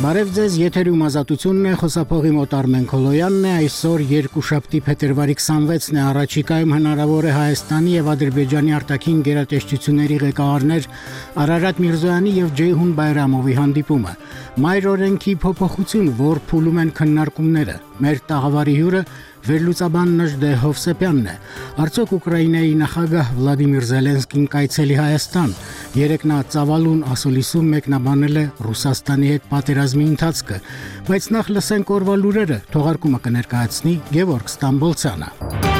Բարև ձեզ, եթերում ազատությունն է, խոսափողի մոտ Արմեն Քոլոյանն է, այսօր երկուշաբթի փետրվարի 26-ն է, առաջիկայում հնարավոր է Հայաստանի եւ Ադրբեջանի արտաքին գերատեսչությունների ղեկավարներ Արարատ Միրզոյանի եւ Ջեյհուն Բայրամովի հանդիպումը։ Մայր օրենքի փոփոխություն, որ փուլում են քննարկումները։ Մեր տաղավարի հյուրը Վերլուծաբան Նժդե Հովսեփյանն է։ Արցախ Ուկրաինայի նախագահ Վլադիմիր Զելենսկին կայցելի Հայաստան։ Երեք նա Ծավալուն ասոլիսում մեկնաբանել է Ռուսաստանի հետ պատերազմի ընթացքը, բայց նախ լսենք օրվա լուրերը։ Թողարկումը կներկայացնի Գևորգ Ստամբոլցյանը։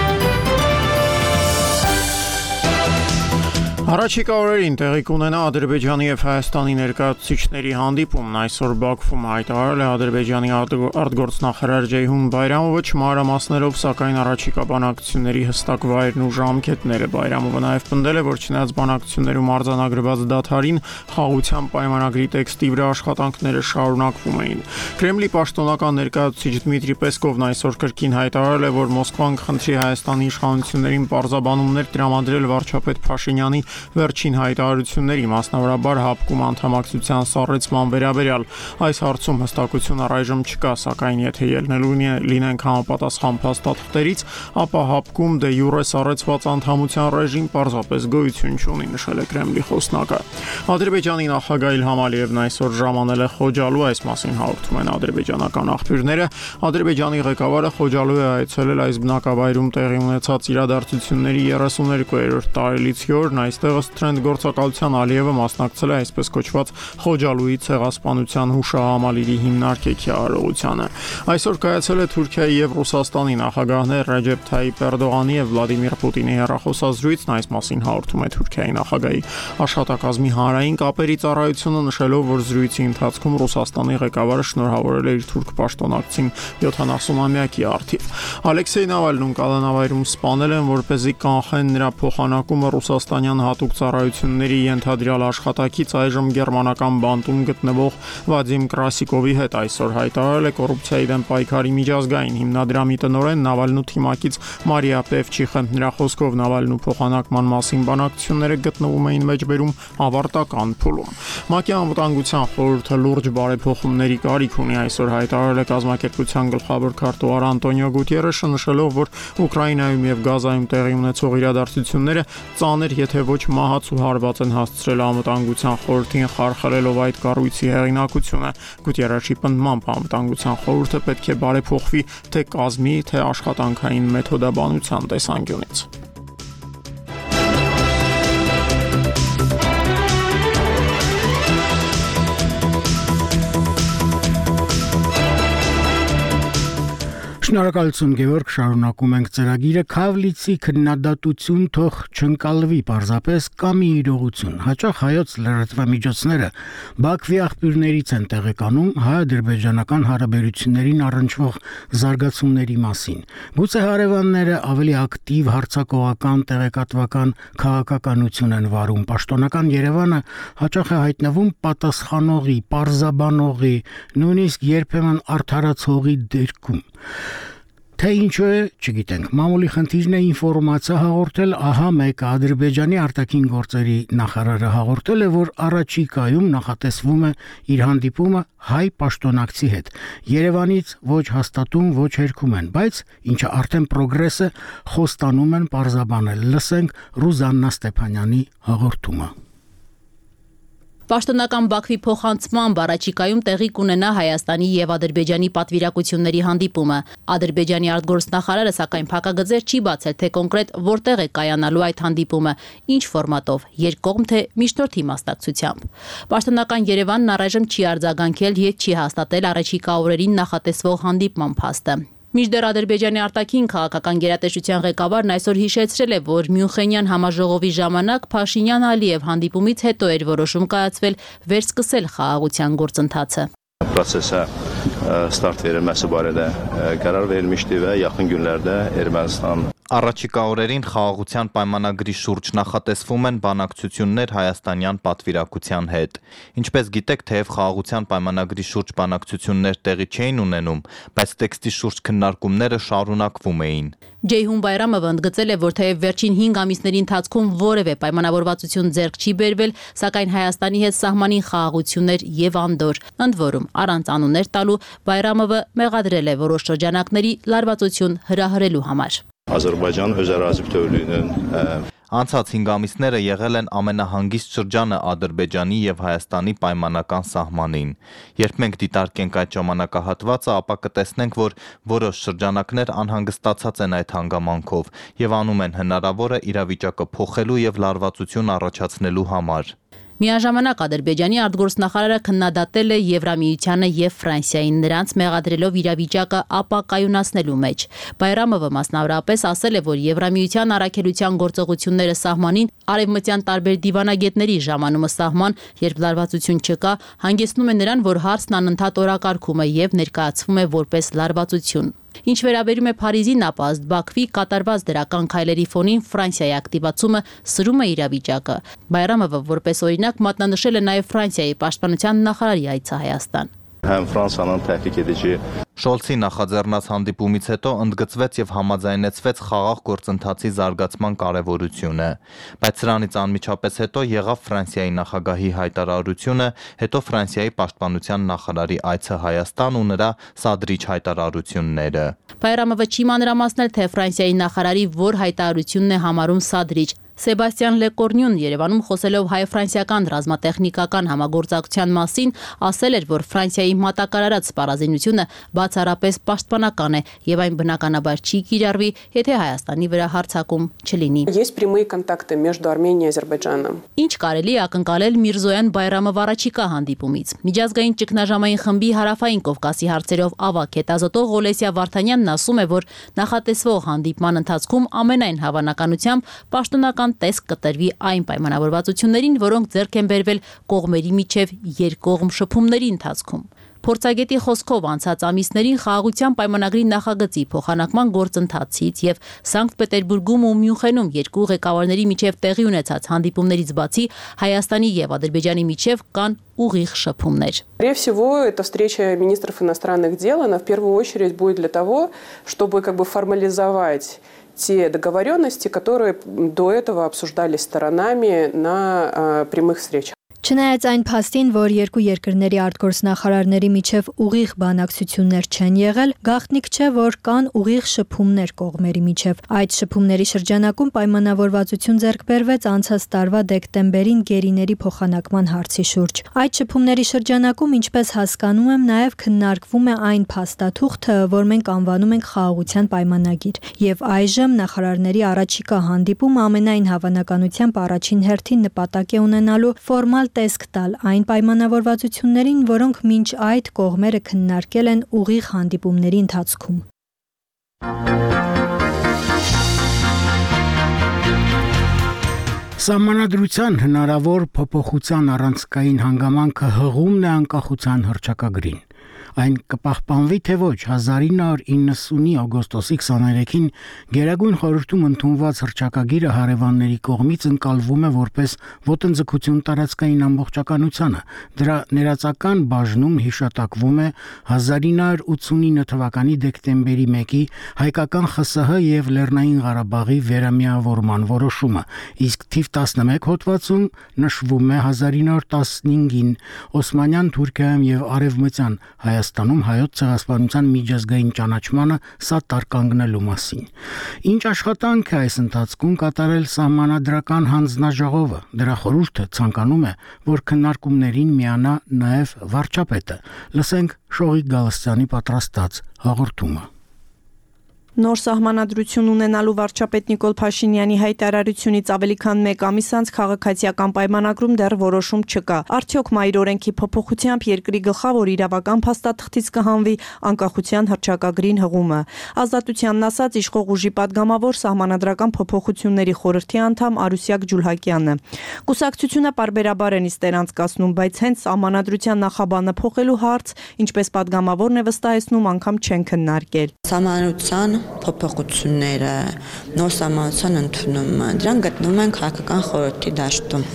Առաջիկա օրերին տեղի կունենա Ադրբեջանի եւ Հայաստանի ներկայացուցիչների հանդիպումն այսօր Բաքվում հայտարարել է Ադրբեջանի արտգործնախարար Ջեյհուն Բայրամովը չմարամասներով, սակայն առաջիկա բանակցությունների հստակ վայրն ու ժամկետները Բայրամովը նաեւ պնդել է, որ չնայած բանակցություններում արձանագրված դաթարին խաղաղության պայմանագրի տեքստի վրա աշխատանքները շարունակվում էին։ Կրեմլի պաշտոնական ներկայացուցիչ Դմիտրի Պեսկովն այսօր կրկին հայտարարել է, որ Մոսկվան կխնդրի Հայաստանի իշխանություններին պարզաբանումներ տրամադրել վարչապետ Փաշինյանի վերջին հայտարարությունների, մասնավորաբար հապկում անդամակցության սառեցման վերաբերյալ։ Այս հարցում հստակություն առայժմ չկա, սակայն եթե ելնելու լինենք համապատասխան փաստաթղթերից, ապա հապկում դե յուրե սառեցված անդամության ռեժիմ պարզապես գոյություն չունի, նշել է Կրեմլի խոսնակը։ Ադրբեջանի նախագահ Իլհամ Ալիևն այսօր ժամանել է Խոջալու այս մասին հաղորդում են ադրբեջանական աղբյուրները։ Ադրբեջանի ղեկավարը Խոջալու է այցելել այս բնակավայրում տեղի ունեցած իրադարձությունների 32-րդ տարելիցի օրն այստեղ ըստ տրենդ գործակալության Ալիևը մասնակցել է այսպես կոչված Խոջալուի ցեղասպանության հուշահամալիրի հիմնարկեքի արարողությանը։ Այսօր կայացել է Թուրքիայի եւ Ռուսաստանի նախագահներ Ռեջեփ Թայիպ Էրդողանի եւ Վլադիմիր Պուտինի հեռախոսազրույցն այս մասին հաղորդում է Թուրքիայի նախագահի աշխատակազմի հանրային կապերի ծառայությունը նշելով, որ զրույցի ընթացքում Ռուսաստանի ղեկավարը շնորհավորել է իր թուրք պաշտոնակցին 70-ամյակի արդիվ։ Ալեքսեյ Նավալնուն կալանավայրում սպանել են, որպեսզի կանխեն նրա փոխանակումը ռուսաստանյան հատ հատուկ ծառայությունների ենթադրյալ աշխատակից այժմ գերմանական բանտում գտնվող Վադիմ Կրասիկովի հետ այսօր հայտարարել է կոռուպցիայի դեմ պայքարի միջազգային հիմնադրամի տնօրեն Նավալնու թիմակից Մարիա Պևչիխը։ Նրա խոսքով Նավալնու փոխանակման մասին բանակցությունները գտնվում էին մեջբերում ավարտական փուլում։ ՄԱԿ-ի անվտանգության խորհուրդը լուրջ բարեփոխումների կարիք ունի այսօր հայտարարել է կազմակերպության գլխավոր քարտուղար Անտոնիո Գուտիերեշը նշելով, որ Ուկրաինայում եւ Գազայում տեղի ունեցող իրադարձությունները ծանր, եթե ոչ մահացու հարված են հասցրել անվտանգության խորհրդին խարխլելով այդ կառույցի հեղինակությունը։ Գուտիերաշի պնդմամբ անվտանգության խորհուրդը պետք է բարեփոխվի թե կազմի, թե աշխատանքային մեթոդաբանության տեսանկյունից։ Շնորհակալություն Գևորգ, շարունակում ենք ծրագիրը Քավլիցի քննադատություն թող չընկալվի պարզապես կամ իրողություն։ Հաճախ հայոց լրատվամիջոցները Բաքվի աղբյուրներից են տեղեկանում հայ-ադրբեջանական հարաբերություններին առնչվող զարգացումների մասին։ Գուցե հարևանները ավելի ակտիվ հարցակողական տեղեկատվական քաղաքականություն են վարում։ Պաշտոնական Երևանը հաճախ է հայտնվում պատասխանողի, պարզաբանողի, նույնիսկ երբեմն արդարացողի դերքում։ Թե ինչու է, չգիտենք։ Մամուլի խնդիրն է ինֆորմացիա հաղորդել, ահա մեկ Ադրբեջանի արտաքին գործերի նախարարը հաղորդել է, որ առաջիկայում նախատեսվում է իր հանդիպումը հայ պաշտոնակցի հետ։ Երևանից ոչ հաստատում, ոչ հերքում են, բայց ինչը արդեն պրոգրեսը խոստանում են parzabanել։ Լսենք Ռուզաննա Ստեփանյանի հաղորդումը։ Պաշտոնական Բաքվի փոխանցման բառաչիկայում տեղի կունենա Հայաստանի եւ Ադրբեջանի պատվիրակությունների հանդիպումը։ Ադրբեջանի արտգործնախարարը սակայն փակագծեր չի բացել, թե կոնկրետ որտեղ է կայանալու այդ հանդիպումը, ինչ ֆորմատով՝ երկկողմ թե միջնորդի մասնակցությամբ։ Պաշտոնական Երևանն առայժմ չի արձագանքել եւ չի հաստատել առաջիկա օրերին նախատեսվող հանդիպման փաստը։ Միջդեռ Ադրբեջանի արտաքին քաղաքական գերատեսչության ղեկավարն այսօր հիշեցրել է, որ Մյունխենյան համաժողովի ժամանակ Փաշինյան-Ալիև հանդիպումից հետո էր որոշում կայացվել վերսկսել խաղաղության գործընթացը։ Prosese start verilməsi barədə qərar verilmişdi və yaxın günlərdə Ermənistan Առաջիկա օրերին խաղաղության պայմանագրի շուրջ նախատեսվում են բանակցություններ հայաստանյան պատվիրակության հետ։ Ինչպես գիտեք, թեև խաղաղության պայմանագրի շուրջ բանակցություններ տեղի չէին ունենում, բայց տեքստի շուրջ քննարկումները շարունակվում էին։ Ջեյհուն Բայրամովը ընդգծել է, որ թեև վերջին 5 ամիսների ընթացքում որևէ պայմանավորվածություն ձեռք չի բերվել, սակայն Հայաստանի հետ սահմանին խաղաղություններ եւ անդոր։ Ընդ որում, առանց անուններ տալու Բայրամովը մեղադրել է որոշ շրջանակների լարվածություն հրահրելու համար։ Azərbaycan öz ərazi bütövlüyünün Անցած 5 ամիսները եղել են ամենահանգիստ շրջանը Ադրբեջանի եւ Հայաստանի պայմանական սահմանին։ Երբ մենք դիտարկենք այդ ժամանակահատվածը, ապա կտեսնենք, որ որոշ շրջանակներ անհանգստացած են այդ հանգամանքով եւ անում են հնարավորը իրավիճակը փոխելու եւ լարվածություն առաջացնելու համար։ Միաժամանակ Ադրբեջանի արտգործնախարարը քննադատել է Եվրամիությանը եւ Ֆրանսիային նրանց մեղադրելով իրավիճակը ապակայունացնելու մեջ։ Բայրամովը մասնավորապես ասել է, որ Եվրամիության առաքելության գործողությունները սահմանին արևմտյան տարբեր դիվանագետների ժամանումը սահման, երբ լարվածություն չկա, հանգեցնում է նրան, որ հարցն անընդհատ օրակարգում է եւ ներկայացվում է որպես լարվածություն։ Ինչ վերաբերում է Փարիզին, ապա ըստ Բաքվի կատարված դրական քայլերի ֆոնին Ֆրանսիայի ակտիվացումը սրում է իրավիճակը։ Բայրամովը որպես օրինակ մատնանշել է նաև Ֆրանսիայի պաշտպանության նախարարի այցը Հայաստան həm Fransanın təhrik edici. Շոլցի նախաձեռնած հանդիպումից հետո ընդգծվեց եւ համաձայնեցվեց խաղաղ գործընթացի զարգացման կարեւորությունը, բայց սրանից անմիջապես հետո եղավ Ֆրանսիայի նախագահի հայտարարությունը, հետո Ֆրանսիայի պաշտպանության նախարարի այցը Հայաստան ու նրա սադրիչ հայտարարությունները։ Բայրամովը չի մանրամասնել, թե Ֆրանսիայի նախարարի որ հայտարարությունն է համարում սադրիչ, Սեբաստիան Լեկորնյուն Երևանում խոսելով հայ-ֆրանսիական ռազմատեխնիկական համագործակցության մասին ասել էր, որ Ֆրանսիայի մատակարարած սպառազինությունը բացառապես պաշտպանական է եւ այն բնականաբար չի կիրառվի, եթե Հայաստանի վրա հարձակում չլինի։ Есть прямые контакты между Арменией и Азербайджаном։ Ինչ կարելի է ակնկալել Միրզոյան Բայրամով առաջիկա հանդիպումից։ Միջազգային ճգնաժամային խմբի հարավային Կովկասի հարցերով ավակ հետազոտող Ղոլեսիա Վարդանյանն ասում է, որ նախատեսվող հանդիպման ընթացքում ամենայն հավանականությամբ պաշտոնական նման տեսք կտրվի այն պայմանավորվածություններին, որոնք ձեռք են բերվել կողմերի միջև երկկողմ շփումների ընթացքում։ Փորձագետի խոսքով անցած ամիսներին խաղաղության պայմանագրի նախագծի փոխանակման գործընթացից եւ Սանկտ Պետերբուրգում ու Մյունխենում երկու ղեկավարների միջև տեղի ունեցած հանդիպումներից բացի Հայաստանի եւ Ադրբեջանի միջև կան ուղիղ շփումներ։ Скорее всего, эта встреча министров иностранных дел, она в первую очередь будет для того, чтобы как бы формализовать те договоренности, которые до этого обсуждались сторонами на прямых встречах. Չնայած այն փաստին, որ երկու երկրների արտգործնախարարների միջև ուղիղ բանակցություններ չեն եղել, գաղտնիք չէ, որ կան ուղիղ շփումներ կողմերի միջև։ Այդ շփումների շրջանակում պայմանավորվածություն ձեռք բերվեց անցած տարվա դեկտեմբերին գերիների փոխանակման հարցի շուրջ։ Այդ շփումների շրջանակում, ինչպես հասկանում եմ, նաև քննարկվում է այն փաստաթուղթը, որ մենք անվանում ենք խաղաղության պայմանագիր։ Եվ այժմ նախարարների առաջիկա հանդիպումը ամենայն հավանականությամբ առաջին հերթին նպատակ է ունենալու ֆորմալ տեսք տալ այն պայմանավորվածություններին, որոնք մինչ այդ կողմերը քննարկել են ուղիղ հանդիպումների ընթացքում։ Սահմանադրության հնարավոր փոփոխության առանցքային հանգամանքը հղումն է անկախության հրճակագրին այն կպահպանվի թե ոչ 1990-ի օգոստոսի 23-ին Գերագույն խորհրդում ընդունված հրճակագիրը հարևանների կողմից ընկալվում է որպես ոտնձգություն տարածքային ամբողջականությանը դրա ներածական բաժնում հիշատակվում է 1989 թվականի դեկտեմբերի 1-ի հայկական ԽՍՀ եւ Լեռնային Ղարաբաղի վերամիավորման որոշումը իսկ թիվ 11 հոդվածում նշվում է 1915-ին Օսմանյան Թուրքիայում եւ Արևմտյան Հայաստանում Հայաստանում հայոց ցեղասպանության միջազգային ճանաչմանը սա տարկանգնելու մասին։ Ինչ աշխատանք է այս ընթացքում կատարել սահմանադրական հանձնաժողովը։ Դրա խորհուրդը ցանկանում է, որ քննարկումներին միանա նաև վարչապետը։ Լսենք Շողիկ Գալստյանի պատրաստած հաղորդումը։ Նոր սահմանադրություն ունենալու վարչապետ Նիկոլ Փաշինյանի հայտարարությունից ավելի քան 1 ամիս անց քաղաքացիական պայմանագրում դեռ որոշում չկա։ Արդյոք մայր օրենքի փոփոխությամբ երկրի գլխավոր իրավական փաստաթղթից կհանվի անկախության հռչակագրին հղումը։ Ազատությանն ասած իշխող ուժի падգամավոր սահմանադրական փոփոխությունների խորհրդի անդամ Արուսյակ Ջուլհակյանը։ Կուսակցությունը parberabar են իստեր անցկացնում, բայց հենց սահմանադրության նախաբանը փոխելու հարց, ինչպես падգամավորն է վստահեցնում, անգամ չեն քննարկել։ Սահմանության փոփոխությունները, նոր սահմանության ընդունումը, դրան գտնվում են քաղաքական խորհրդի դաշտում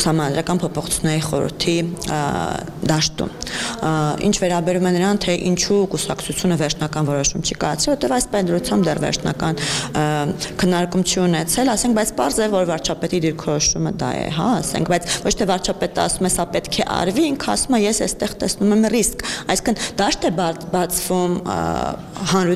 համանդրական փոփոխությունների խորհրդի դաշտում։ Ինչ վերաբերում է նրան, թե ինչու կուսակցությունը վերջնական որոշում չի կայացրել, որտեղ այս պայմանությամբ դեռ վերջնական քննարկում չի ունեցել, ասենք, բայց པարզ է, որ վարչապետի դիրքորոշումը դա է, հա, ասենք, բայց ոչ թե վարչապետը ասում է, սա պետք է արվի, ինքը ասում է, ես այստեղ տեսնում եմ ռիսկ։ Այսինքն դաշտ է բացվում հանրության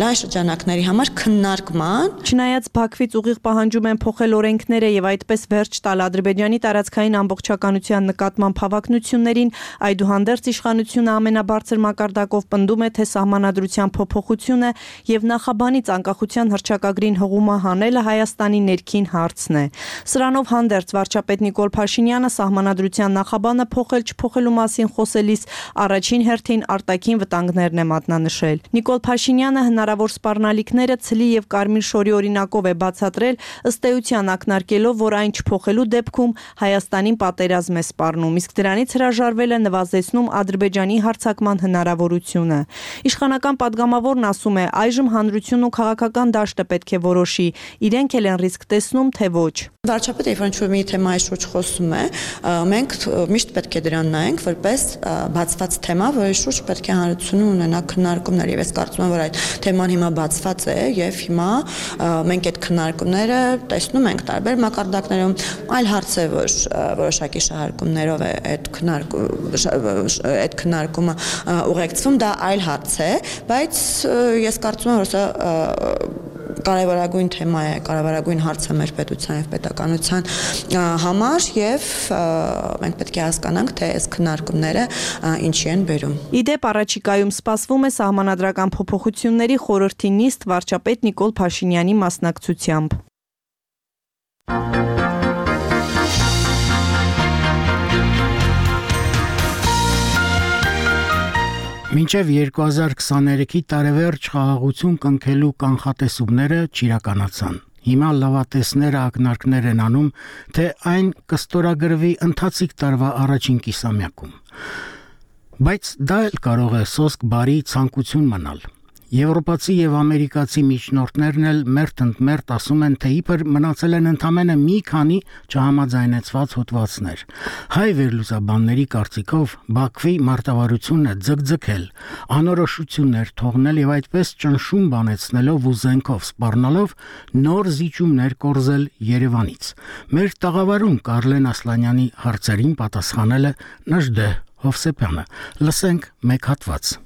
լայն շրջանակների համար քննարկման։ Չնայած Բաքվից ուղիղ պահանջում են փոխել օրենքները եւ այդպես վերջ տալ Ադրբեջանի տարածքային ամբողջականության նկատմամբ հավակնություններին, այդուհանդերձ իշխանությունը ամենաբարձր մակարդակով պնդում է, թե սահմանադրության փոփոխությունը եւ նախաբանից անկախության հրճակագրին հղումը հանելը Հայաստանի ներքին հարցն է։ Սրանով հանդերձ վարչապետ Նիկոլ Փաշինյանը սահմանադրության նախաբանը փոխել չփոխելու մասին խոսելիս առաջին հերթին արտաքին վտանգներն է մատնանշել։ Նիկոլ Նիկոլ Փաշինյանը հնարավոր սպառնալիքները ցլի եւ Կարմիր շորի օրինակով է բացատրել, ըստ էության ակնարկելով, որ այն չփոխելու դեպքում Հայաստանին պատերազմ է սպառնում, իսկ դրանից հրաժարվել է նվազեցնում Ադրբեջանի հարցակման հնարավորությունը։ Իշխանական падգամավորն ասում է, այժմ հանրությունն ու քաղաքական դաշտը պետք է որոշի, իրենք էլ են ռիսկ տեսնում, թե ոչ։ Վարչապետը երբ ինչ-որ մի թեմայի շուրջ խոսում է, մենք միշտ պետք է դրան նայենք որպես բացված թեմա, որի շուրջ պետք է հանրությունը ունենա քննարկումներ եւ ես կարծում եմ, որ այդ թեման հիմա բացված է եւ հիմա մենք այդ քննարկումները տեսնում ենք տարբեր մակարդակներում, այլ հարց է, որ որոշակի շահարկումներով է այդ քննարկում այդ քննարկումը ուղեկցվում, դա այլ հարց է, բայց ես կարծում եմ, որ սա կարևորագույն թեմա է, կարևորագույն հարց է մեր պետության եւ պետականության համար եւ մենք պետք է հասկանանք, թե այս քննարկումները ինչի են բերում։ Իդեպ առաջիկայում սպասվում է սահմանադրական փոփոխությունների խորհրդի նիստ վարչապետ Նիկոլ Փաշինյանի մասնակցությամբ։ Մինչև 2023-ի տարեվերջ խաղաղություն կնքելու կանխատեսումները չիրականացան։ Հիմա լավատեսները ակնարկներ են անում, թե այն կստորագրվի ընթացիկ տարվա առաջին կիսամյակում։ Բայց դա էլ կարող է սոսկ բարի ցանկություն մնալ։ Եվրոպացի եւ ամերիկացի միջնորդներն էլ մերթ ընդ մերթ ասում են, թե իբր մնացել են ընդամենը մի քանի չհամաձայնեցված հոդվածներ։ Հայ վերլուծաբանների կարծիքով Բաքվի մարտավարությունը ձգձգել, անորոշություններ թողնել եւ այդպես ճնշում բանեցնելով ու զենքով սպառնալով նոր զիջումներ կորզել Երևանից։ Մեր տաղավարում Կարլեն Ասլանյանի հարցերին պատասխանել է Նժդե Հովսեփյանը։ Լսենք մեկ հատված։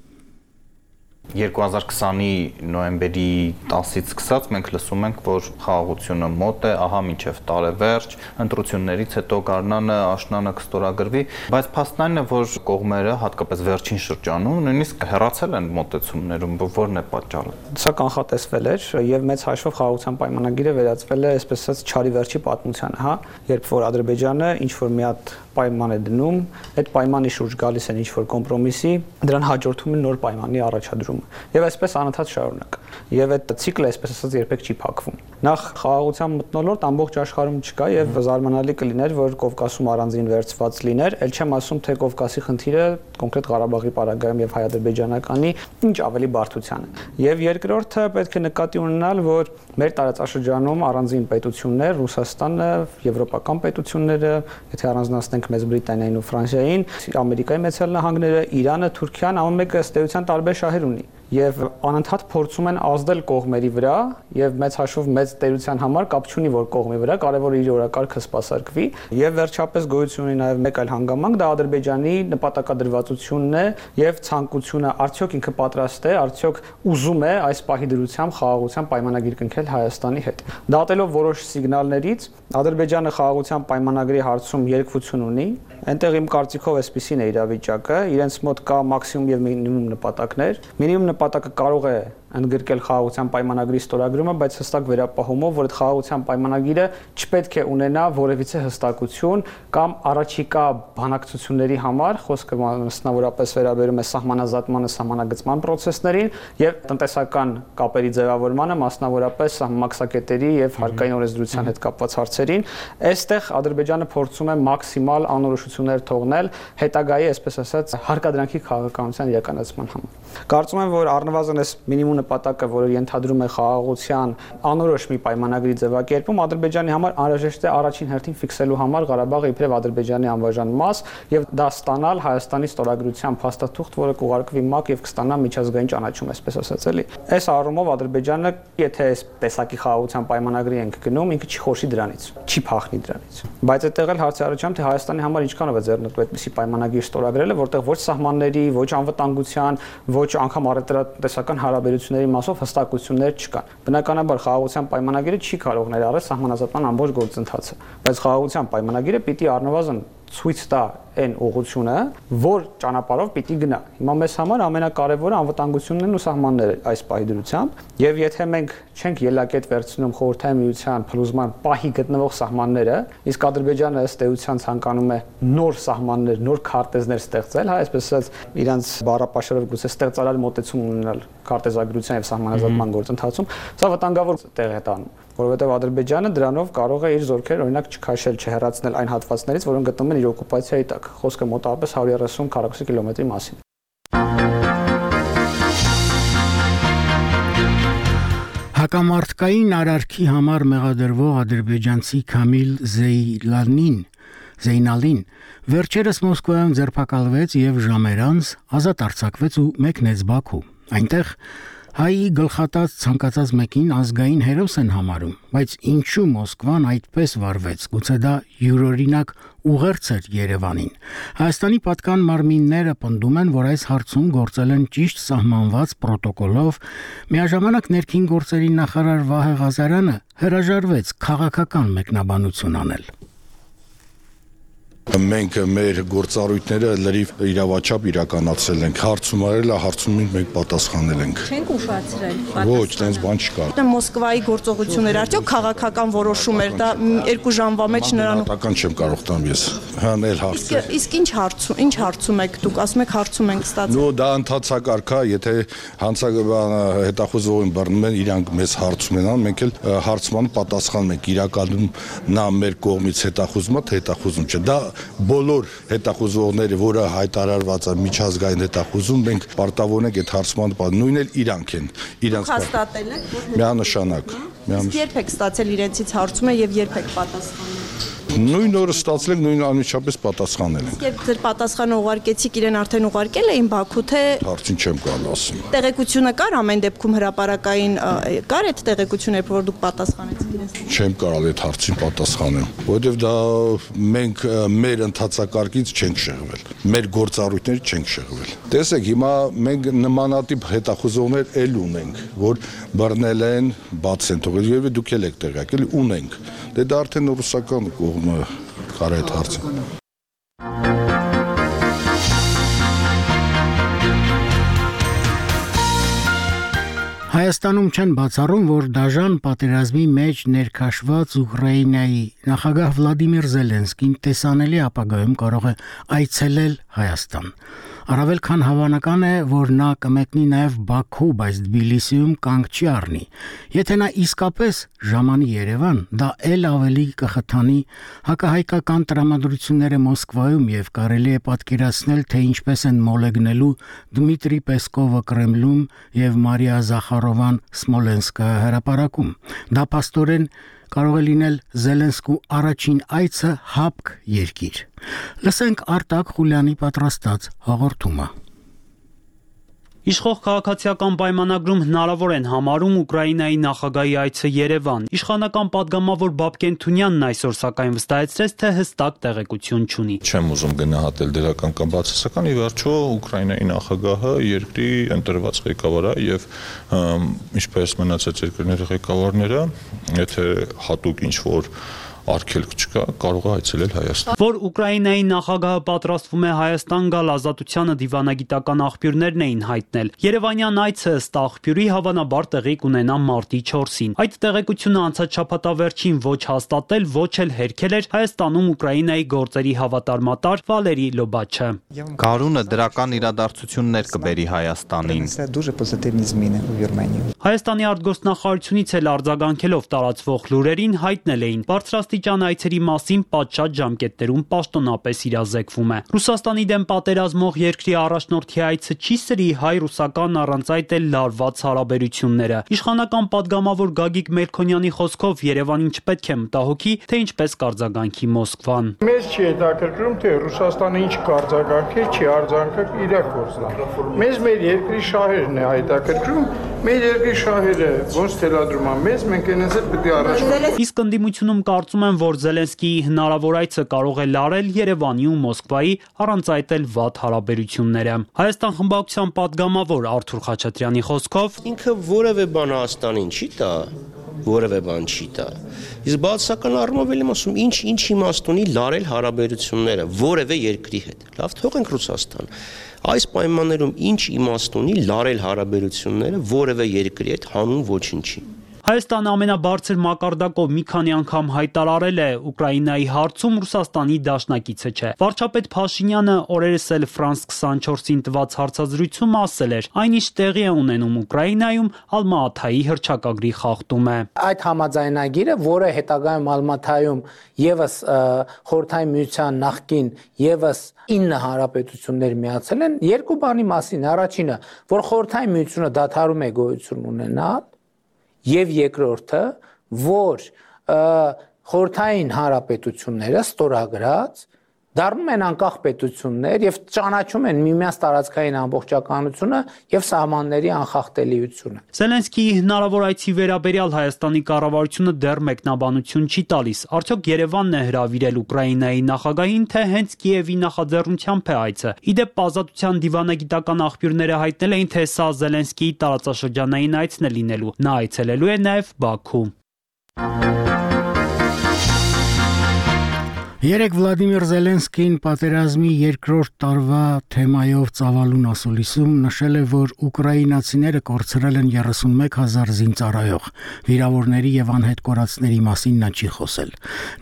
2020-ի նոյեմբերի 10-ից սկսած մենք լսում ենք, որ խաղաղությունը մոտ է, ահա մինչև տարեվերջ, ընտրություններից հետո Գառնանը աշնանը կստորագրվի, բայց փաստն այն է, որ կողմերը, հատկապես վերջին շրջանում, նույնիսկ հեռացել են մոտեցումներում, որն է պատճառը։ Սա կանխատեսվել էր եւ մեծ հաշվով խաղաղության պայմանագիրը վերածվել է, այսպես ասած, չարի վերջի պատմությանը, հա, երբ որ Ադրբեջանը ինչ որ մի հատ պայման է դնում, այդ պայմանի շուրջ գալիս են ինչ որ կոմպրոմիսի, դրան հաջորդում է նոր պայմանի առաջադրումը։ Եվ այսպես անընդհատ շարունակ եւ այդ ցիկլը այսպես ասած երբեք չի փակվում։ Նախ խաղաղության մտնոլորտ ամբողջ աշխարհում չկա եւ զարմանալի կլիներ, որ Կովկասում առանձին վերծված լիներ, ել չեմ ասում թե Կովկասի խնդիրը կոնկրետ Ղարաբաղի պարագայում եւ հայ-ադրբեջանականի ինչ ավելի բարդության է։ Եվ երկրորդը պետք է նկատի ունենալ, որ մեր տարածաշրջանում առանձին պետություններ, Ռուսաստանը, եվրոպական պետությունները, եթե առանձնացնենք Մեծ Բրիտանիային ու Ֆրանսիային, Ամերիկայի Մեծ Նահանգները, Իրանը, Թուրքիան, ամեն մեկը ըստ էության տարբեր շահեր ունի եւ անընդհատ փորձում են ազդել կողմերի վրա եւ մեծ հաշվով մեծ տերության համար կապ չունի որ կողմի վրա կարեւոր իր օրակարգը սпасարկվի եւ վերջապես գոյություն ունի նաեւ մեկ այլ հանգամանք դա Ադրբեջանի նպատակադրվածությունն է եւ ցանկությունը արդյոք ինքը պատրաստ է արդյոք ուզում է այս պահի դրությամբ խաղաղության պայմանագիր կնքել Հայաստանի հետ դատելով որոշ սիգնալներից Ադրբեջանը խաղաղության պայմանագրի հարցում երկվություն ունի այնտեղ իմ կարծիքով էսպիսին է իրավիճակը իրենց մոտ կա մաքսիմում եւ մինիմում նպատակներ մինիմում նպատակը կարող է ընդգրկել խաղաղության պայմանագրի ստորագրումը, բայց հստակ վերապահումով, որ այդ խաղաղության պայմանագիրը չպետք է ունենա որևիցե հստակություն կամ առաջիկա բանակցությունների համար, խոսքը մասնավորապես վերաբերում է սահմանազատմանը, սահմանագծման process-ներին եւ տնտեսական կապերի ձևավորմանը, մասնավորապես սահմակսակետերի եւ հարկային օրենսդրության հետ կապված հարցերին։ Այստեղ Ադրբեջանը փորձում է մաքսիմալ անորոշություններ թողնել հետագայի, այսպես ասած, հարկադրանքի քաղաքականության իրականացման համար։ Կարծում եմ, որ առնվազն այս մինիմում նպատակը, որը ենթադրում է խաղաղության անորոշ մի պայմանագրի ձևակերպում, Ադրբեջանի համար անհրաժեշտ է առաջին հերթին ֆիքսելու համար Ղարաբաղը իբրև Ադրբեջանի անվաժան մաս եւ դա ստանալ Հայաստանի ստորագրության փաստաթուղթ, որը կուղարկվի ՄԱԿ եւ կստանա միջազգային ճանաչում, այսպես ասած էլի։ Այս առումով Ադրբեջանը, եթե այս տեսակի խաղաղության պայմանագրի ենք գնում, ինքը չի խոշի դրանից, չի փախնի դրանից։ Բայց այդտեղ էլ հարցի առաջամ թե Հայաստանի համար ինչքանով է ձեռնտու այդպիսի պայմանագիր ստորագրելը, որտեղ ոչ սահմանների, ոչ անվտանգության, ոչ անգամ առևտրատեսական հարաբերությունների մասով հստակություններ չկան։ Բնականաբար խաղաղության պայմանագիրը չի կարող ներառել սահմանազատման ամբողջ գործընթացը, բայց խաղաղության պայմանագիրը պիտի առնվազն ցույց տա այն ուղությունը, որ ճանապարհով պիտի գնա։ Հիմա մեզ համար ամենակարևորը անվտանգությունն են ու սահմանները այս պահի դրությամբ, եւ եթե մենք չենք ելակետ վերցնում խորհրդային միության փլուզման պահի գտնվող սահմանները, իսկ Ադրբեջանը ըստ էության ցանկանում է նոր սահմաններ, նոր քարտեզներ ստեղծել, հա, այսպես ասած, իրանց բառապաշարով գուցե ստեղծարար մոտեցում ունենալ քարտեզագրության եւ սահմանազատման գործընթացում, սա վտանգավոր տեղ է տանում որովհետև Ադրբեջանը դրանով կարող է իր զորքեր օրինակ չքաշել, չհեռացնել այն հատվածներից, որոնք գտնվում են իր օկուպացիայի տակ։ Խոսքը մոտավորապես 130 քառակուսի կիլոմետրի մասին։ Հակամարտկային արարքի համար մեղադրվող ադրբեջանցի Քամիլ Զեյլանին Զեյնալին վերջերս Մոսկվայում ձերբակալվեց եւ ժամերանց ազատ արձակվեց ու մեկնեց Բաքու։ Այնտեղ Հայի գլխատած ցանկացած մեկին ազգային հերոս են համարում, բայց ինչու Մոսկվան այդպես վարվեց։ Գուցե դա յուրօրինակ ուղերձ էր Երևանին։ Հայաստանի պատկան մարմինները պնդում են, որ այս հարցում գործել են ճիշտ սահմանված պրոտոկոլով։ Միաժամանակ ներքին գործերի նախարար Վահե Ղազարյանը հրաժարվեց քաղաքական մեկնաբանություն անել մենք մեր գործառույթները լրիվ իրավաչափ իրականացրել ենք. Հարցում արել է հարցումին մենք պատասխանել ենք չենք ուշացրել ոչ տենց բան չկա դա մոսկվայի գործողություններ արդյոք քաղաքական որոշում էր դա երկու ժամվա մեջ նրան քաղաքական չեմ կարող տամ ես հանել հարցը իսկ ինչ հարցում ինչ հարցում եք դուք ասում եք հարցում ենք ստացել նո դա ընթացակարգ է եթե հանցագործողը հետախուզողին բռնում են իրանք մեզ հարցում են մենք էլ հարցման պատասխանում ենք իրականում նա մեր կողմից հետախուզումա թե հետախուզում չէ դա բոլոր հետախուզողները, որը հայտարարված է միջազգային հետախուզում, մենք պարտավոր ենք այդ հարցման նույնն էլ իրանք են։ Իրանք հաստատել եք, որ միանշանակ։ Միանշանակ։ Երբ եք ստացել իրենցից հարցումը եւ երբ եք պատասխանել նույն օրը ստացել եք նույն անմիջապես պատասխանել ենք։ Երբ ձեր պատասխանը ուղարկեցիք, իրեն արդեն ուղարկել էին Բաքու, թե Հարցին չեմ կարող ասում։ Տեղեկությունը կար ամեն դեպքում հրաապարակային կար այդ տեղեկությունը, որ դուք պատասխանեցիք իրեն։ Չեմ կարող այդ հարցին պատասխանել, որովհետև դա մենք մեր ընթացակարգից չենք շեղվել։ Մեր գործառույթներից չենք շեղվել։ Տեսեք, հիմա մենք նմանատիպ հետախուզողներ էլ ունենք, որ բռնել են, բաց են թողել, եւ դուք եք տեղյակ, ունենք։ Դե դա արդեն ռուսական կողմ կարա այդ հարցը։ Հայաստանում չեն բացառում, որ դաժան պատերազմի մեջ ներքաշված Ուկրաինայի նախագահ Վլադիմիր Զելենսկին տեսանելի ապագայում կարող է այցելել Հայաստան։ Առավել քան հավանական է, որ նա կմեկնի նաև Բաքու, բայց Թբիլիսիում կանգ չի առնի։ Եթե նա իսկապես ժամանի Երևան, դա ել ավելի կխթանի հակահայկական տրամադրությունները Մոսկվայում եւ կարելի է պատկերացնել, թե ինչպես են մոլեգնելու Դմիտրի Պեսկովը Կրեմլում եւ Մարիա Զախարովան Սմոլենսկը հրապարակում։ Դա աստորեն կարող է լինել Զելենսկու առաջին այցը հապկ երկիր։ Լսենք Արտակ Խուլյանի պատրաստած հաղորդումը։ Իշխող քաղաքացիական պայմանագրում հնարավոր են համարում Ուկրաինայի նախագահի այցը Երևան։ Իշխանական падգամավոր Բաբկեն Թունյանն այսօր սակայն վստահեցրեց, թե հստակ տեղեկություն չունի։ Չեմ ուզում գնահատել դրական կամ բացասական, ի վերջո Ուկրաինայի նախագահը երկրի ընտրված ղեկավարը եւ ինչպես մնացած երկրների ղեկավարները, եթե հատուկ ինչ որ արգելք չկա, կարող է այցելել Հայաստան։ Որ Ուկրաինայի նախագահը պատրաստվում է Հայաստան գալ ազատությանը դիվանագիտական աղբյուրներն էին հայտնել։ Երևանյան այցը ըստ աղբյուրի հավանաբար տեղի կունենա մարտի 4-ին։ Այդ տեղեկությունը անցած շաբաթավերջին ոչ հաստատել, ոչ էլ հերքել էր Հայաստանում Ուկրաինայի գործերի հավատարմատար Վալերի Լոբաչը։ Գարունը դրական իրադարձություններ կբերի Հայաստանին։ Հայաստանի արտգործնախարարությունից էլ արձագանքելով տարածվող լուրերին հայտնել էին բարձրաստիճան այցերի մասին պատշաճ ժամկետներում պաշտոնապես իրազեկվում է։ Ռուսաստանի դեմ պատերազմող երկրի առաջնորդի այցը չի սրի հայ-ռուսական առանց այդ էլ լարված հարաբերությունները։ Իշխանական падգամավոր Գագիկ Մելքոնյանի խոսքով Երևանին չպետք է մտահոգի, թե ինչպես կարձագանքի Մոսկվան։ Մեզ չի հետաքրքրում, թե Ռուսաստանը ինչ կարձագանքի, չի արձանքը իր գործն Մեզ մեր երկրի շահերն է հետաքրքրում, մեր երկրի շահերը ոչ թելադրումա մեզ, մենք այնպես պետք է առաջ։ Իսկ ընդդիմությունում կարծում են, որ Զելենսկիի հնարավոր այցը կարող է լարել Երևանի ու Մոսկվայի, առանց այդ էլ վատ հարաբերությունները։ Հայաստան խմբակցության պատգամավոր Արթուր Խաչատրյանի խոսքով. Ինքը որևէ բան Հայաստանին չի տա, որևէ բան չի տա։ Իսկ բացական առումով էլ եմ ասում, ինչ ինչ իմաստ ունի լարել հարաբերությունները որևէ երկրի հետ։ Լավ, թողենք Ռուսաստան։ Այս պայմաններում ինչ իմաստ ունի լարել հարաբերությունները որևէ երկրի հետ հանուն ոչինչի։ Հայաստանը ամենաբարձր մակարդակով մի քանի անգամ հայտարարել է Ուկրաինայի հարցում Ռուսաստանի դաշնակիցը չէ։ Վարչապետ Փաշինյանը օրերս էլ France 24-ին տված հարցազրույցում ասել էր. այնիշ տեղի է ունենում Ուկրաինայում Ալմաաթայի հրճակագրի խախտում է։ Այդ համաձայնագիրը, որը հետագայում Ալմաթայում եւս խորթային միության նախկին եւս 9 հանրապետություններ միացել են, երկու բանի մասին։ Առաջինը, որ խորթային միությունը դադարում է գոյություն ունենալ, եւ երկրորդը, որ խորթային հանրապետությունները ստորագրած դառնում են անկախ պետություններ եւ ճանաչում են միմյանց տարածքային ամբողջականությունը եւ սահմանների անխախտելիությունը։ Զելենսկիի հնարավոր այցի վերաբերյալ Հայաստանի կառավարությունը դեռ մեկնաբանություն չի տալիս։ Արդյոք Երևանն է հրավիրել Ուկրաինայի նախագահին, թե հենց Կիևի նախաձեռնությամբ է այցը։ Իդեպ ազատության դիվանագիտական աղբյուրները հայտնել էին, թե սա Զելենսկիի տարածաշրջանային այցն է լինելու։ Նա այցելելու է նաեւ Բաքու։ Երեք Վլադիմիր Զելենսկին պատերազմի երկրորդ տարվա թեմայով ծավալուն ասուլիսում նշել է, որ ուկրաինացիները կորցրել են 31000 զինծառայող։ Վիրավորների եւ անհետ կորածների մասին նա չի խոսել։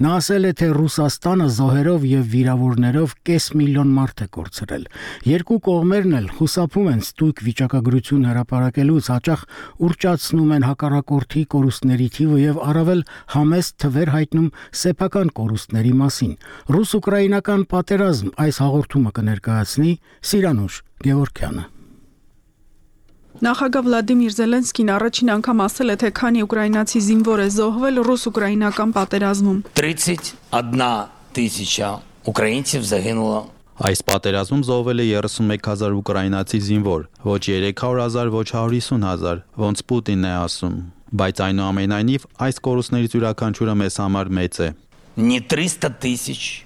Նա ասել է, թե Ռուսաստանը զոհերով եւ վիրավորներով կես միլիոն մարդ է կորցրել։ Երկու կողմերն էլ խուսափում են ստույգ վիճակագրություն հրապարակելուց հաճախ ուրճացնում են հակառակորդի կորուստների թիվը եւ առավել համեստ թվեր հայտնում սեփական կորուստների մասին մասին։ Ռուս-ուկրաինական պատերազմ այս հաղորդումը կներկայացնի Սիրանուշ Գևորքյանը։ Նախագահ Վլադիմիր Զելենսկին առաջին անգամ ասել է, թե քանի ուկրաինացի զինվոր է զոհվել ռուս-ուկրաինական պատերազմում։ 31 тисяча українців загинуло Այս պատերազմում զոհվել է 31000 ուկրաինացի զինվոր, ոչ 300000, ոչ 150000, ոնց Պուտինն է ասում։ Բայց այնուամենայնիվ այս կորուստներից յուրաքանչյուրը մեզ համար մեծ է не 300 тысяч,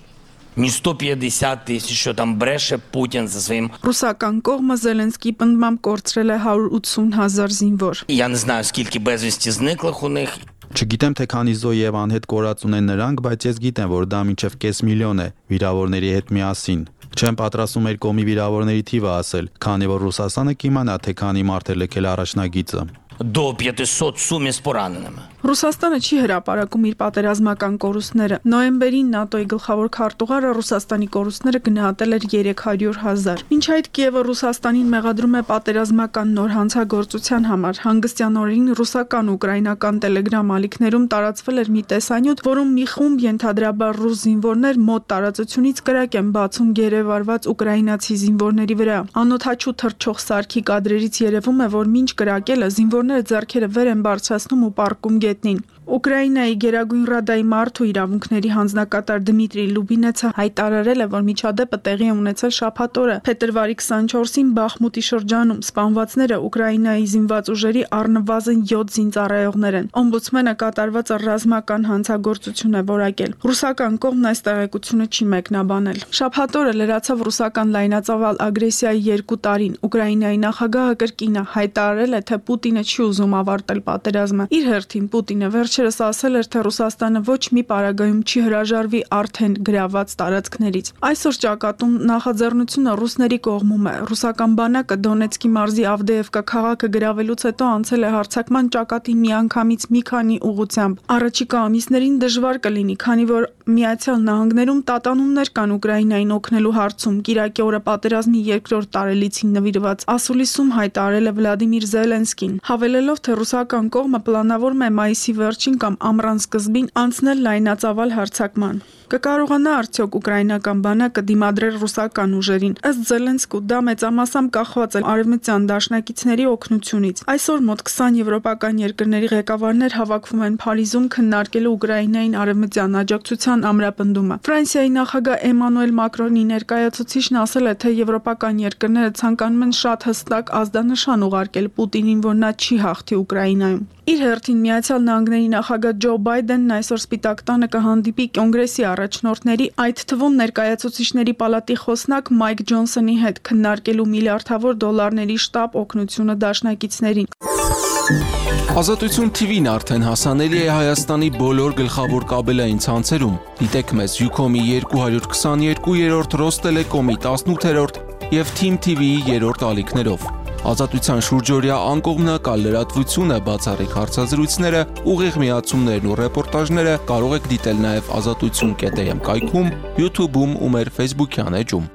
не 150 тысяч, что там бреше Путин со своим... Ռուսական կողմը Զելենսկի պնդմամբ կորցրել է 180.000 զինվոր։ Я не знаю, скільки безвісті зниклих у них. Չգիտեմ թե քանի զո եւ անհետ կորած ունեն նրանք, բայց ես գիտեմ, որ դա մինչև կես միլիոն է վիրավորների հետ միասին։ Չեմ պատրաստում մեր կոմի վիրավորների թիվը ասել, քանի որ Ռուսաստանը կիմանա թե քանի մարդ է լքել առաջնագիծը դոբ, եթե սոցում ես պորաննեմ։ Ռուսաստանը չի հրապարակում իր պատերազմական կորուստները։ Նոյեմբերին ՆԱՏՕ-ի գլխավոր քարտուղարը Ռուսաստանի կորուստները գնահատել էր 300.000։ Մինչ այդ Կիևը Ռուսաստանին մեղադրում է պատերազմական նոր հանցագործության համար։ Հանգստյան օրերին ռուսական-ուկրաինական Telegram ալիքներում տարածվել էր մի տեսանյութ, որում մի խումբ ենթադրաբար ռուս զինվորներ մոտ տարածությունից կրակ են բացում գերեվարված ուկրաինացի զինվորների վրա։ Անօթաչու թրջող սարքի կադրերից երևում է, որ մինչ կրակելը զինվոր զինվորները ձեռքերը վեր են բարձրացնում ու պարկում գետ գետնին։ Ուկրաինայի Գերագույն Ռադայի մարդու իրավունքների հանձնակատար Դմիտրի Լուբինեցը հայտարարել է, որ միջադեպը տեղի է ունեցել շաբաթ օրը փետրվարի 24-ին Բախմուտի շրջանում։ Սպանվածները Ուկրաինայի զինված ուժերի առնվազն 7 զինծառայողներ են։ Օմբուդսմենը կատարված ռազմական հանցագործություն է որակել։ Ռուսական կողմն այս տեղեկությունը չի մեկնաբանել։ Շաբաթ օրը լրացավ ռուսական լայնածավալ ագրեսիայի 2 տարին։ Ուկրաինայի նախագահը կրկին հայտարարել է, թե Պուտինը չի ուզում ավարտել պատերազմը։ Իր հերթին Պուտինը վերջ վերջերս ասել էր, թե Ռուսաստանը ոչ մի պարագայում չի հրաժարվի արդեն գրաված տարածքներից։ Այսօր ճակատում նախաձեռնությունը ռուսների կողմում է։ Ռուսական բանակը Դոնեցկի մարզի Ավդեևկա քաղաքը գրավելուց հետո անցել է հարցակման ճակատի միանգամից մի քանի ուղությամբ։ Առաջիկա ամիսներին դժվար կլինի, քանի որ Միացյալ Նահանգներում տատանումներ կան Ուկրաինային օգնելու հարցում։ Կիրակի օրը պատերազմի երկրորդ տարելիցին նվիրված ասուլիսում հայտարարել է Վլադիմիր Զելենսկին, հավելելով, թե ռուսական կողմը պլանավորում է մայիսի վերջին կամ ամռան սկզբին անցնել լայնածավալ հարցակման։ Կկարողանա արդյոք ուկրաինական բանակը դիմադրել ռուսական ուժերին։ Ըստ Զելենսկու դա մեծամասամբ կախված է արևմտյան դաշնակիցների օգնությունից։ Այսօր մոտ 20 եվրոպական երկրների ղեկավարներ հավաքվում են Փարիզում քննարկելու Ուկրաինային արևմտյան աջակցության ամրապնդումը։ Ֆրանսիայի նախագահ Էմանուել Մակրոնի ներկայացուցիչն ասել է, թե եվրոպական երկրները ցանկանում են շատ հստակ ազդանշան ուղարկել Պուտինին, որ նա չի հաղթի Ուկրաինայում։ Իր հերթին Միացյալ Նահանգների նախագահ Ջո Բայդենն այսօր Սպիտակ տանը կհանդիպի կոնգրեսի առաջնորդների, այդ թվում ներկայացուցիչների պալատի խոսնակ Մայք Ջոնսոնի հետ քննարկելու միլիարդավոր դոլարների շտաբ օգնությունը դաշնակիցներին։ Ազատություն TV-ն արդեն հասանելի է Հայաստանի բոլոր գլխավոր կաբելային ցանցերում։ Դիտեք մեզ Ucom-ի 222-րդ, Rosttelecom-ի 18-րդ եւ Team TV-ի 3-րդ ալիքներով ազատության շուրջօրյա անկողմնակալ լրատվությունը, բացառիկ հարցազրույցները, ուղիղ միացումներն ու ռեպորտաժները կարող եք դիտել նաև ազատություն.am կայքում, YouTube-ում ու մեր Facebook-յան էջում։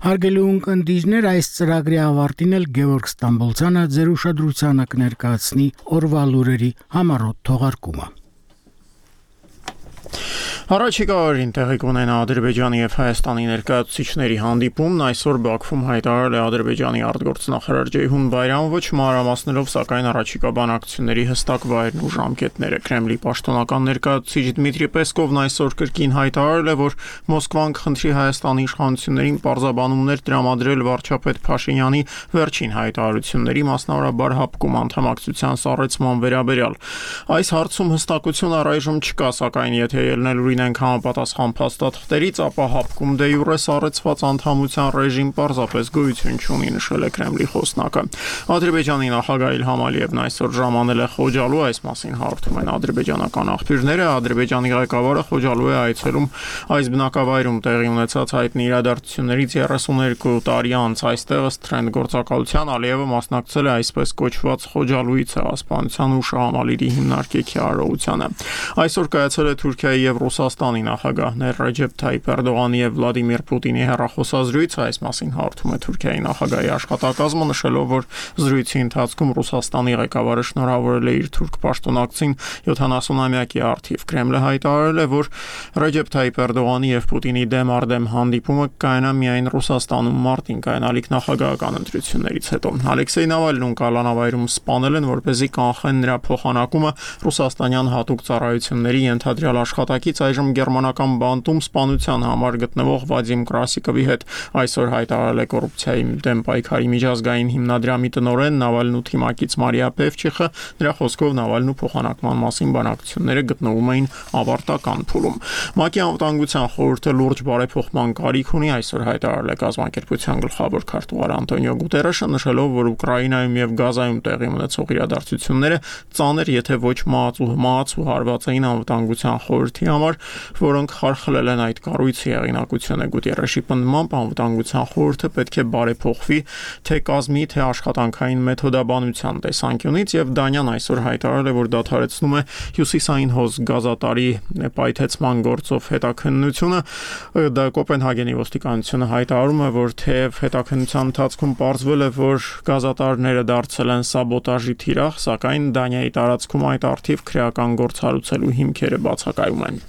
Հարգելի ունկնդիրներ, այս ծրագրի ավարտին էլ Գևորգ Ստամբոլցյանը ձեր ուշադրությանը կներկայացնի օրվա լուրերի համառոտ թողարկումը։ Առաջիկա օրին տեղի կունենա Ադրբեջանի եւ Հայաստանի ներկայացուցիչների հանդիպումն այսօր Բաքվում հայտարարել է Ադրբեջանի արտգործնախարար Ջեյհուն Բայրամովիչ մանրամասներով սակայն առաջիկա բանակցությունների հստակ վայրն ու ժամկետները Կրեմլի պաշտոնական ներկայացուցիչ Դմիտրի Պեսկովն այսօր կրկին հայտարարել է, որ Մոսկվան կխնդրի Հայաստանի իշխանություններին պարզաբանումներ տրամադրել վարչապետ Փաշինյանի վերջին հայտարարությունների մասնավորաբար հապկում անդամակցության սառեցման վերաբերյալ։ Այս հարցում հստակություն առայժմ չկա, սակայն եթե ելնելու ունենք համապատասխան փաստաթղթերից, ապա հապկում դե յուրե սառեցված անդամության ռեժիմ պարզապես գոյություն չունի, նշել է Կրեմլի խոսնակը։ Ադրբեջանի նախագահ Իլհամ Ալիևն այսօր ժամանել է Խոջալու այս մասին հաղորդում են ադրբեջանական աղբյուրները, Ադրբեջանի ղեկավարը Խոջալու է այցելում այս բնակավայրում տեղի ունեցած հայտնի իրադարձություններից 32 տարի անց այստեղ ըստ տրենդ գործակալության Ալիևը մասնակցել է այսպես կոչված Խոջալուի ցեղասպանության ու շահամալիրի հիմնարկեքի արարողությանը։ Այսօր կայացել է Թուրքիայի եւ Ռուսաստանի նախագահներ Ռեջեփ Թայիփ Էրդողանի եւ Վլադիմիր Պուտինի հեռախոսազրույցը այս մասին հարթում է Թուրքիայի նախագահի աշխատակազմը նշելով, որ զրույցի ընթացքում Ռուսաստանի ղեկավարը շնորհավորել է իր թուրք պաշտոնակցին 70-ամյակի արդիվ։ Կրեմլը հայտարարել է, որ Ռեջեփ Թայիփ Էրդողանի եւ Պուտինի դեմ արդեմ հանդիպումը կայանա միայն Ռուսաստանում մարտին կայանալիք նախագահական ընտրություններից հետո։ Ալեքսեյ Նավալնուն կալանավայրում սպանել են, որպեսզի կանխեն նրա փոխանակումը ռուսաստանյան հատուկ ծառայությունների ենթադրյալ աշխատակից այժմ գերմանական բանտում սպանության համար գտնվող Վադիմ Կրասիկովի հետ այսօր հայտարարել է կոռուպցիայի դեմ պայքարի միջազգային հիմնադրամի տնօրեն Նավալնու թիմակից Մարիա Պևչիխը նրա խոսքով Նավալնու փոխանակման մասին բանակցությունները գտնվում էին ավարտական փուլում։ ՄԱԿ-ի անվտանգության խորհուրդը լուրջ բարեփոխման կարիք ունի այսօր հայտարարել է կազմակերպության գլխավոր քարտուղար Անտոնիո Գուտերեշը նշելով, որ Ուկրաինայում եւ Գազայում տեղի ունեցող իրադարձությունները ծանր, եթե ոչ մահացու մահացու հարված էին անվտանգության խորհրդի համար, որոնք խարխլել են այդ կառույցի հեղինակությունը Գուտիերեշի պնդմամբ անվտանգության խորհուրդը պետք է բարեփոխվի թե կազմի, թե աշխատանքային մեթոդաբանության տեսանկյունից եւ Դանյան այսօր հայտարարել է, որ դադարեցնում է հյուսիսային հոզ գազատարի պայթեցման գործով հետաքննությունը։ Դա Կոպենհագենի ոստիկանությունը հայտարարում է, որ թեև հետաքննության ընթացքում ողջվել է, որ գազատարները դարձել են սաբոտաժի թիրախ, սակայն Դանիայի տարածքում այդ արդիվ քրեական գործ հարուցելու հիմքերը բացակայում են։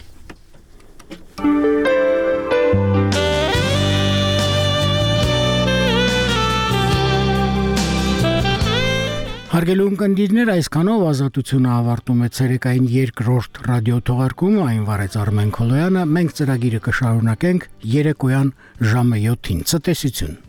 Հարգելի ունկնդիրներ, այսքանով ազատությունը ավարտում է ցերեկային երկրորդ ռադիոթողարկումը, այն վարեց Արմեն Քոլոյանը։ Մենք ծրագիրը կշարունակենք երեկոյան ժամը 7-ին։ Ցտեսություն։